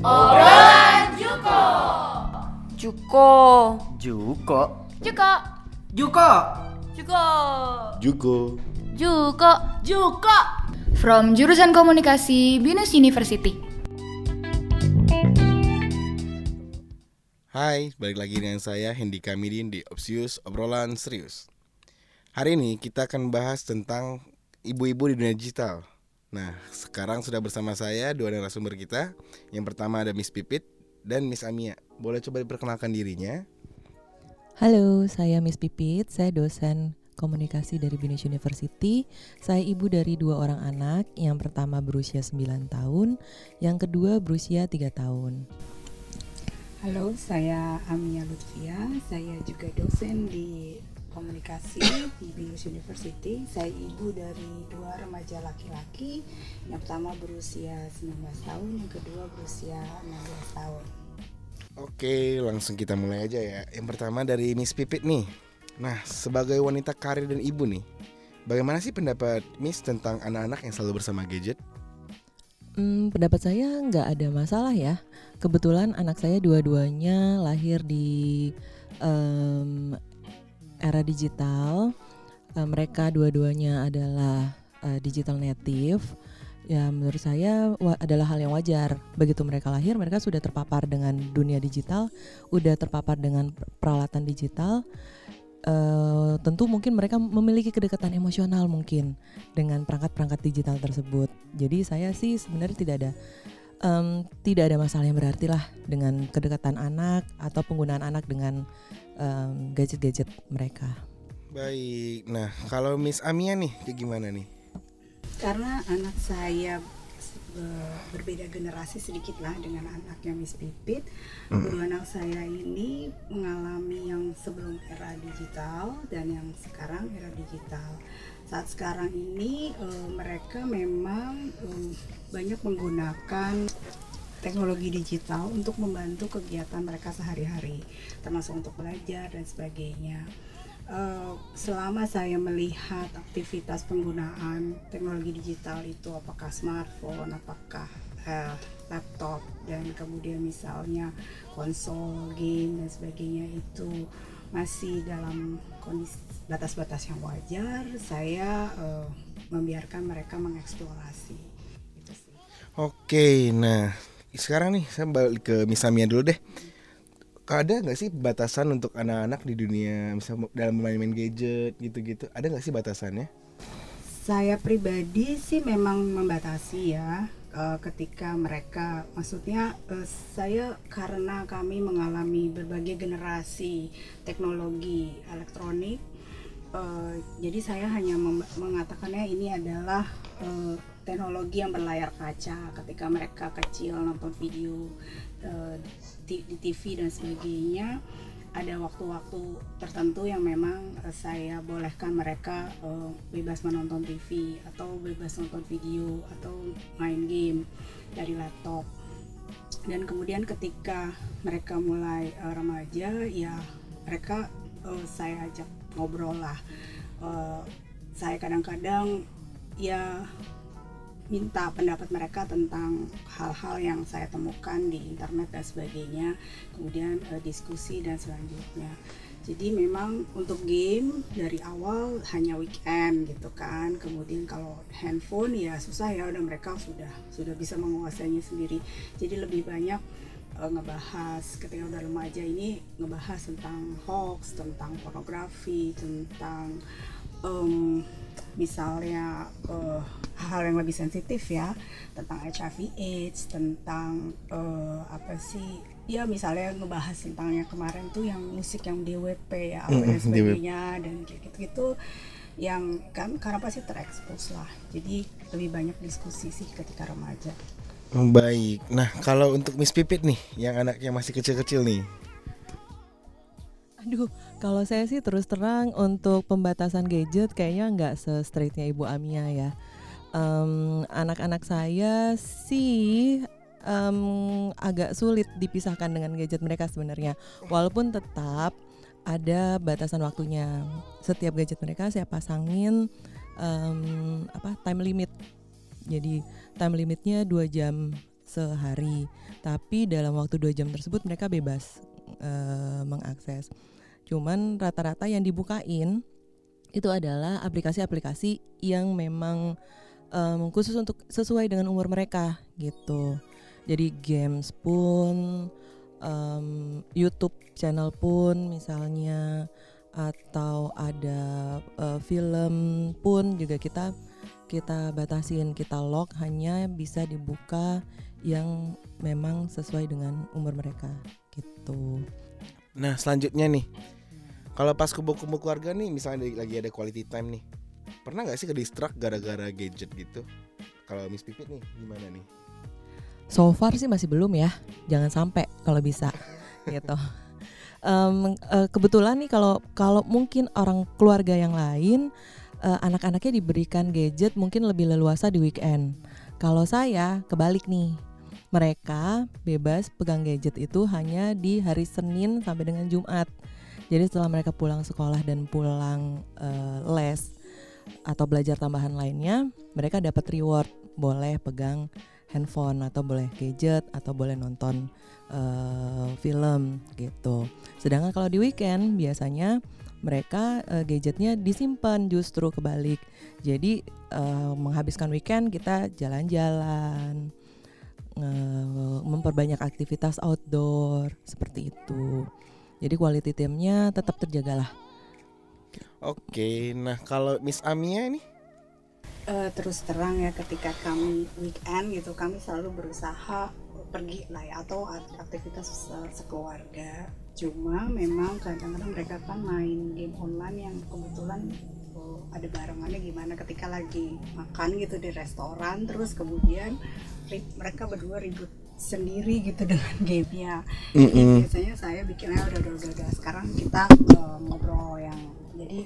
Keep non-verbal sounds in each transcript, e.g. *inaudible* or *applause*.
Obrolan Juko. Juko. Juko. Juko. Juko. Juko. Juko. Juko. Juko. From jurusan komunikasi Binus University. Hai, balik lagi dengan saya Hendy Kamidin di Opsius Obrolan Serius. Hari ini kita akan bahas tentang ibu-ibu di dunia digital. Nah, sekarang sudah bersama saya dua narasumber kita. Yang pertama ada Miss Pipit dan Miss Amia. Boleh coba diperkenalkan dirinya? Halo, saya Miss Pipit. Saya dosen komunikasi dari Binus University. Saya ibu dari dua orang anak. Yang pertama berusia 9 tahun, yang kedua berusia 3 tahun. Halo, saya Amia Lutfia. Saya juga dosen di komunikasi di Binus University. Saya ibu dari dua remaja laki-laki. Yang pertama berusia 19 tahun, yang kedua berusia 16 tahun. Oke, langsung kita mulai aja ya. Yang pertama dari Miss Pipit nih. Nah, sebagai wanita karir dan ibu nih, bagaimana sih pendapat Miss tentang anak-anak yang selalu bersama gadget? Hmm, pendapat saya nggak ada masalah ya. Kebetulan anak saya dua-duanya lahir di em, era digital. Eh, mereka dua-duanya adalah eh, digital native. Ya menurut saya adalah hal yang wajar. Begitu mereka lahir, mereka sudah terpapar dengan dunia digital, udah terpapar dengan peralatan digital. Eh, tentu mungkin mereka memiliki kedekatan emosional mungkin dengan perangkat-perangkat digital tersebut. Jadi saya sih sebenarnya tidak ada em, tidak ada masalah yang berarti lah dengan kedekatan anak atau penggunaan anak dengan em, gadget-gadget mereka. Baik. Nah, kalau Miss Amia nih, kayak gimana nih? Karena anak saya eh, berbeda generasi sedikit lah dengan anaknya Miss Pipit. Kedua anak saya ini mengalami yang sebelum era digital dan yang sekarang era digital. Saat sekarang ini eh, mereka memang eh, banyak menggunakan teknologi digital untuk membantu kegiatan mereka sehari-hari, termasuk untuk belajar dan sebagainya. Eh, selama saya melihat aktivitas penggunaan teknologi digital itu apakah smartphone, apakah eh, laptop dan kemudian misalnya konsol, game dan sebagainya itu masih dalam kondisi batas-batas yang wajar, saya eh, membiarkan mereka mengeksplorasi. Oke, nah sekarang nih saya balik ke Miss Amia dulu deh. Ada nggak sih batasan untuk anak-anak di dunia misal dalam main-main gadget gitu-gitu? Ada nggak sih batasannya? Saya pribadi sih memang membatasi ya eh, ketika mereka maksudnya eh, saya karena kami mengalami berbagai generasi teknologi elektronik eh, jadi saya hanya mengatakannya ini adalah teknologi yang berlayar kaca ketika mereka kecil nonton video eh, di TV dan sebagainya ada waktu-waktu tertentu yang memang eh, saya bolehkan mereka eh, bebas menonton TV atau bebas nonton video atau main game dari laptop. Dan kemudian ketika mereka mulai remaja ya mereka saya ajak ngobrol lah. Saya kadang-kadang ya minta pendapat mereka tentang hal-hal yang saya temukan di internet dan sebagainya kemudian eh, diskusi dan selanjutnya. Jadi memang untuk game dari awal hanya weekend gitu kan. Kemudian kalau handphone ya susah ya udah mereka sudah sudah bisa menguasainya sendiri. Jadi lebih banyak eh, ngebahas ketika udah remaja ini ngebahas tentang hoax tentang pornografi tentang em, misalnya eh, hal yang lebih sensitif ya tentang HIV AIDS tentang eh, apa sih ya misalnya ngebahas tentang yang kemarin tuh yang musik yang DWP ya apa dan sebagainya dan kayak gitu-gitu yang kan karena pasti terekspos lah. Jadi lebih banyak diskusi sih ketika remaja. Oh, Baik. Nah, kalau untuk Miss Pipit nih, yang anaknya masih kecil-kecil nih, Aduh, kalau saya sih terus terang untuk pembatasan gadget kayaknya nggak se-straightnya Ibu Amia ya. Em, Anak-anak saya sih em, agak sulit dipisahkan dengan gadget mereka sebenarnya. Walaupun tetap ada batasan waktunya. Setiap gadget mereka saya pasangin em, apa time limit. Jadi time limitnya dua jam sehari. Tapi dalam waktu dua jam tersebut mereka bebas uh, mengakses. Cuman rata-rata yang dibukain itu adalah aplikasi-aplikasi yang memang um, khusus untuk sesuai dengan umur mereka gitu. Jadi games pun, um, YouTube channel pun misalnya atau ada uh, film pun juga kita kita batasin kita lock hanya bisa dibuka yang memang sesuai dengan umur mereka gitu. Nah selanjutnya nih, kalau pas kumpul-kumpul keluarga nih, misalnya lagi ada quality time nih, pernah nggak sih ke distract gara-gara gadget gitu? Kalau Miss Pipit nih gimana nih? So far sih masih belum ya, jangan sampai kalau bisa *laughs* gitu. Um, uh, kebetulan nih kalau kalau mungkin orang keluarga yang lain uh, anak-anaknya diberikan gadget mungkin lebih leluasa di weekend. Kalau saya kebalik nih, mereka bebas pegang gadget itu hanya di hari Senin sampai dengan Jumat. Jadi setelah mereka pulang sekolah dan pulang uh, les atau belajar tambahan lainnya, mereka dapat reward, boleh pegang handphone atau boleh gadget atau boleh nonton uh, film gitu. Sedangkan kalau di weekend biasanya mereka uh, gadgetnya disimpan justru kebalik. Jadi uh, menghabiskan weekend kita jalan-jalan, uh, memperbanyak aktivitas outdoor seperti itu. Jadi quality time-nya tetap terjaga lah. Oke, nah kalau Miss Amia ini? Uh, terus terang ya ketika kami weekend gitu kami selalu berusaha pergi lah ya atau aktivitas sekeluarga cuma memang kadang-kadang mereka kan main game online yang kebetulan oh, ada barengannya gimana ketika lagi makan gitu di restoran terus kemudian mereka berdua ribut sendiri gitu dengan *laughs* gamenya mm -hmm. biasanya saya bikinnya udah udah udah, udah. sekarang kita uh, ngobrol yang jadi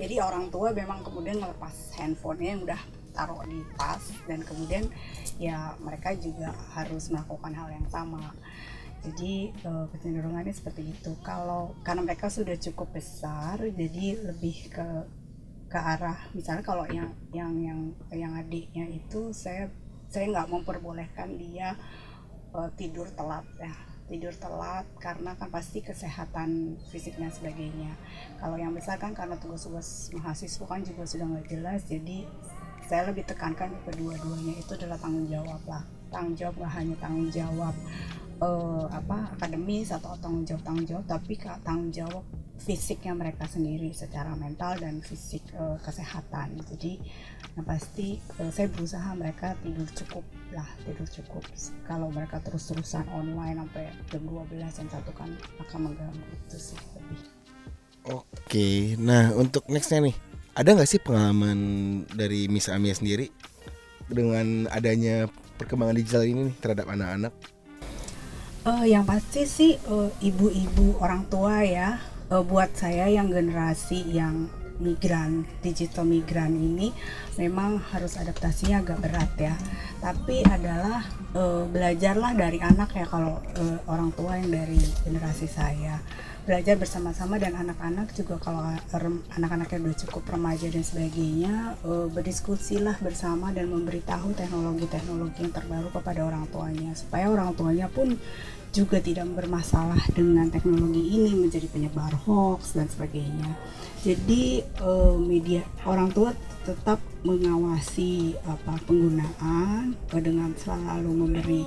jadi orang tua memang kemudian melepas handphonenya yang udah taruh di tas dan kemudian ya mereka juga harus melakukan hal yang sama jadi uh, kecenderungannya seperti itu kalau karena mereka sudah cukup besar jadi lebih ke ke arah misalnya kalau yang yang yang yang adiknya itu saya saya nggak memperbolehkan dia uh, tidur telat ya. Tidur telat karena kan pasti kesehatan fisiknya sebagainya. Kalau yang besar kan karena tugas-tugas mahasiswa kan juga sudah nggak jelas jadi saya lebih tekankan kedua-duanya. Itu adalah tanggung jawab lah. Tanggung jawab nggak hanya tanggung jawab uh, apa akademis atau tanggung jawab tanggung jawab tapi tanggung jawab fisiknya mereka sendiri secara mental dan fisik uh, kesehatan. Jadi yang pasti uh, saya berusaha mereka tidur cukup lah tidur cukup. Kalau mereka terus-terusan online sampai jam 12 jam satu kan akan mengganggu itu sih lebih. Oke nah untuk nextnya nih ada nggak sih pengalaman dari Miss Amia sendiri dengan adanya perkembangan digital ini nih terhadap anak-anak Uh, yang pasti sih uh, ibu-ibu orang tua ya. Uh, buat saya yang generasi yang migran digital migran ini memang harus adaptasinya agak berat ya. Tapi adalah uh, belajarlah dari anak ya kalau uh, orang tua yang dari generasi saya. Belajar bersama-sama dan anak-anak juga kalau anak-anaknya udah cukup remaja dan sebagainya uh, berdiskusilah bersama dan memberitahu teknologi-teknologi yang terbaru kepada orang tuanya. Supaya orang tuanya pun juga tidak bermasalah dengan teknologi ini menjadi penyebar hoax dan sebagainya. Jadi uh, media orang tua tetap mengawasi apa penggunaan dengan selalu memberi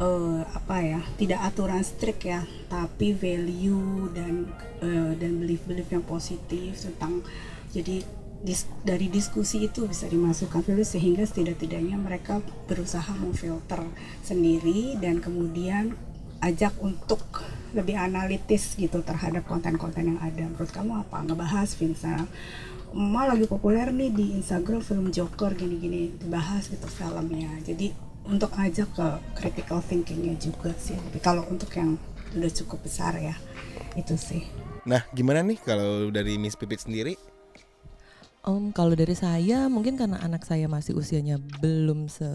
uh, apa ya tidak aturan strict ya tapi value dan uh, dan belief-belief yang positif tentang jadi dis, dari diskusi itu bisa dimasukkan value sehingga setidak-tidaknya mereka berusaha memfilter sendiri dan kemudian ajak untuk lebih analitis gitu terhadap konten-konten yang ada. Menurut kamu apa? Ngebahas Vincent? Ma lagi populer nih di Instagram film Joker gini-gini. Dibahas gitu filmnya. Jadi untuk ajak ke critical thinkingnya juga sih. Tapi kalau untuk yang udah cukup besar ya itu sih. Nah gimana nih kalau dari Miss Pipit sendiri? Om, kalau dari saya mungkin karena anak saya masih usianya belum se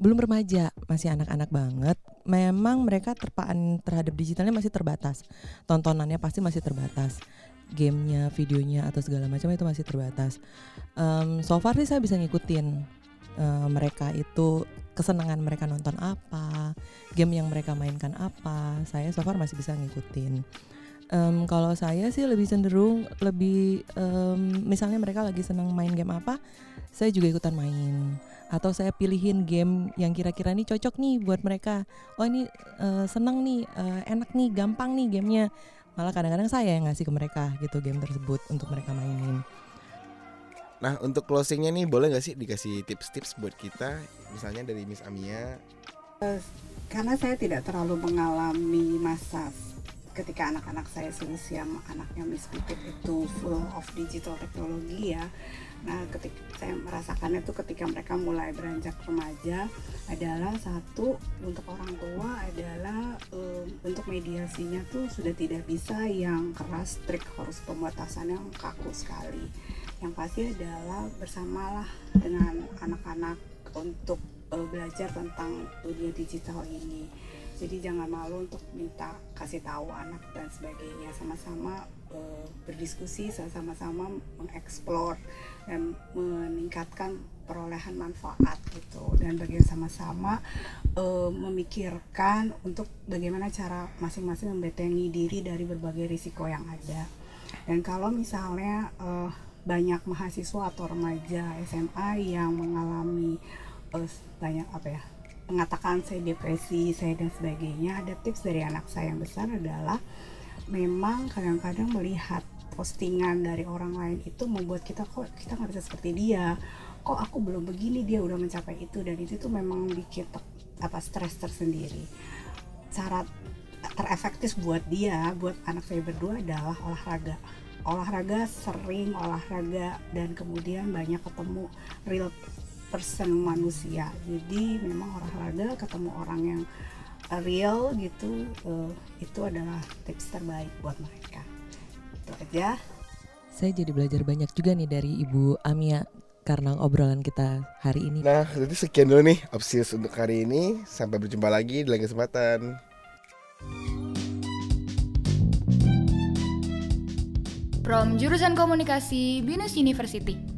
belum remaja, masih anak-anak banget. Memang mereka terpaan terhadap digitalnya masih terbatas. Tontonannya pasti masih terbatas. Gamenya, videonya atau segala macam itu masih terbatas. Um, so far sih saya bisa ngikutin uh, mereka itu kesenangan mereka nonton apa, game yang mereka mainkan apa. Saya so far masih bisa ngikutin. Em, kalau saya sih lebih cenderung lebih em, misalnya mereka lagi senang main game apa, saya juga ikutan main. Atau saya pilihin game yang kira-kira nih cocok nih buat mereka. Oh ini eh, seneng nih, eh, enak nih, gampang nih gamenya. Malah kadang-kadang saya yang ngasih ke mereka gitu game tersebut untuk mereka mainin. Nah untuk closingnya nih boleh nggak sih dikasih tips-tips buat kita misalnya dari Miss Amia karena saya tidak terlalu mengalami masa ketika anak-anak saya seusia anaknya Miss Pipit itu full of digital teknologi ya. Nah, ketika saya merasakannya itu ketika mereka mulai beranjak remaja adalah satu untuk orang tua adalah em, untuk mediasinya tuh sudah tidak bisa yang keras trik harus pembatasan yang kaku sekali. Yang pasti adalah bersamalah dengan anak-anak untuk eh, belajar tentang dunia digital ini jadi jangan malu untuk minta kasih tahu anak dan sebagainya. Sama-sama eh, berdiskusi sama-sama mengeksplor dan meningkatkan perolehan manfaat gitu. Dan bagian sama-sama eh, memikirkan untuk bagaimana cara masing-masing membentengi diri dari berbagai risiko yang ada. Dan kalau misalnya eh, banyak mahasiswa atau remaja SMA yang mengalami eh, banyak apa ya mengatakan saya depresi, saya dan sebagainya, ada tips dari anak saya yang besar adalah memang kadang-kadang melihat postingan dari orang lain itu membuat kita kok kita nggak bisa seperti dia, kok aku belum begini dia udah mencapai itu dan itu tuh memang bikin apa stres tersendiri. Cara terefektif buat dia, buat anak saya berdua adalah olahraga. Olahraga sering olahraga dan kemudian banyak ketemu real person manusia. Jadi memang olahraga ketemu orang yang uh, real gitu uh, itu adalah tips terbaik buat mereka. Itu aja. Saya jadi belajar banyak juga nih dari Ibu Amia karena obrolan kita hari ini. Nah jadi sekian dulu nih Opsius untuk hari ini. Sampai berjumpa lagi di lain kesempatan. From jurusan komunikasi Binus University.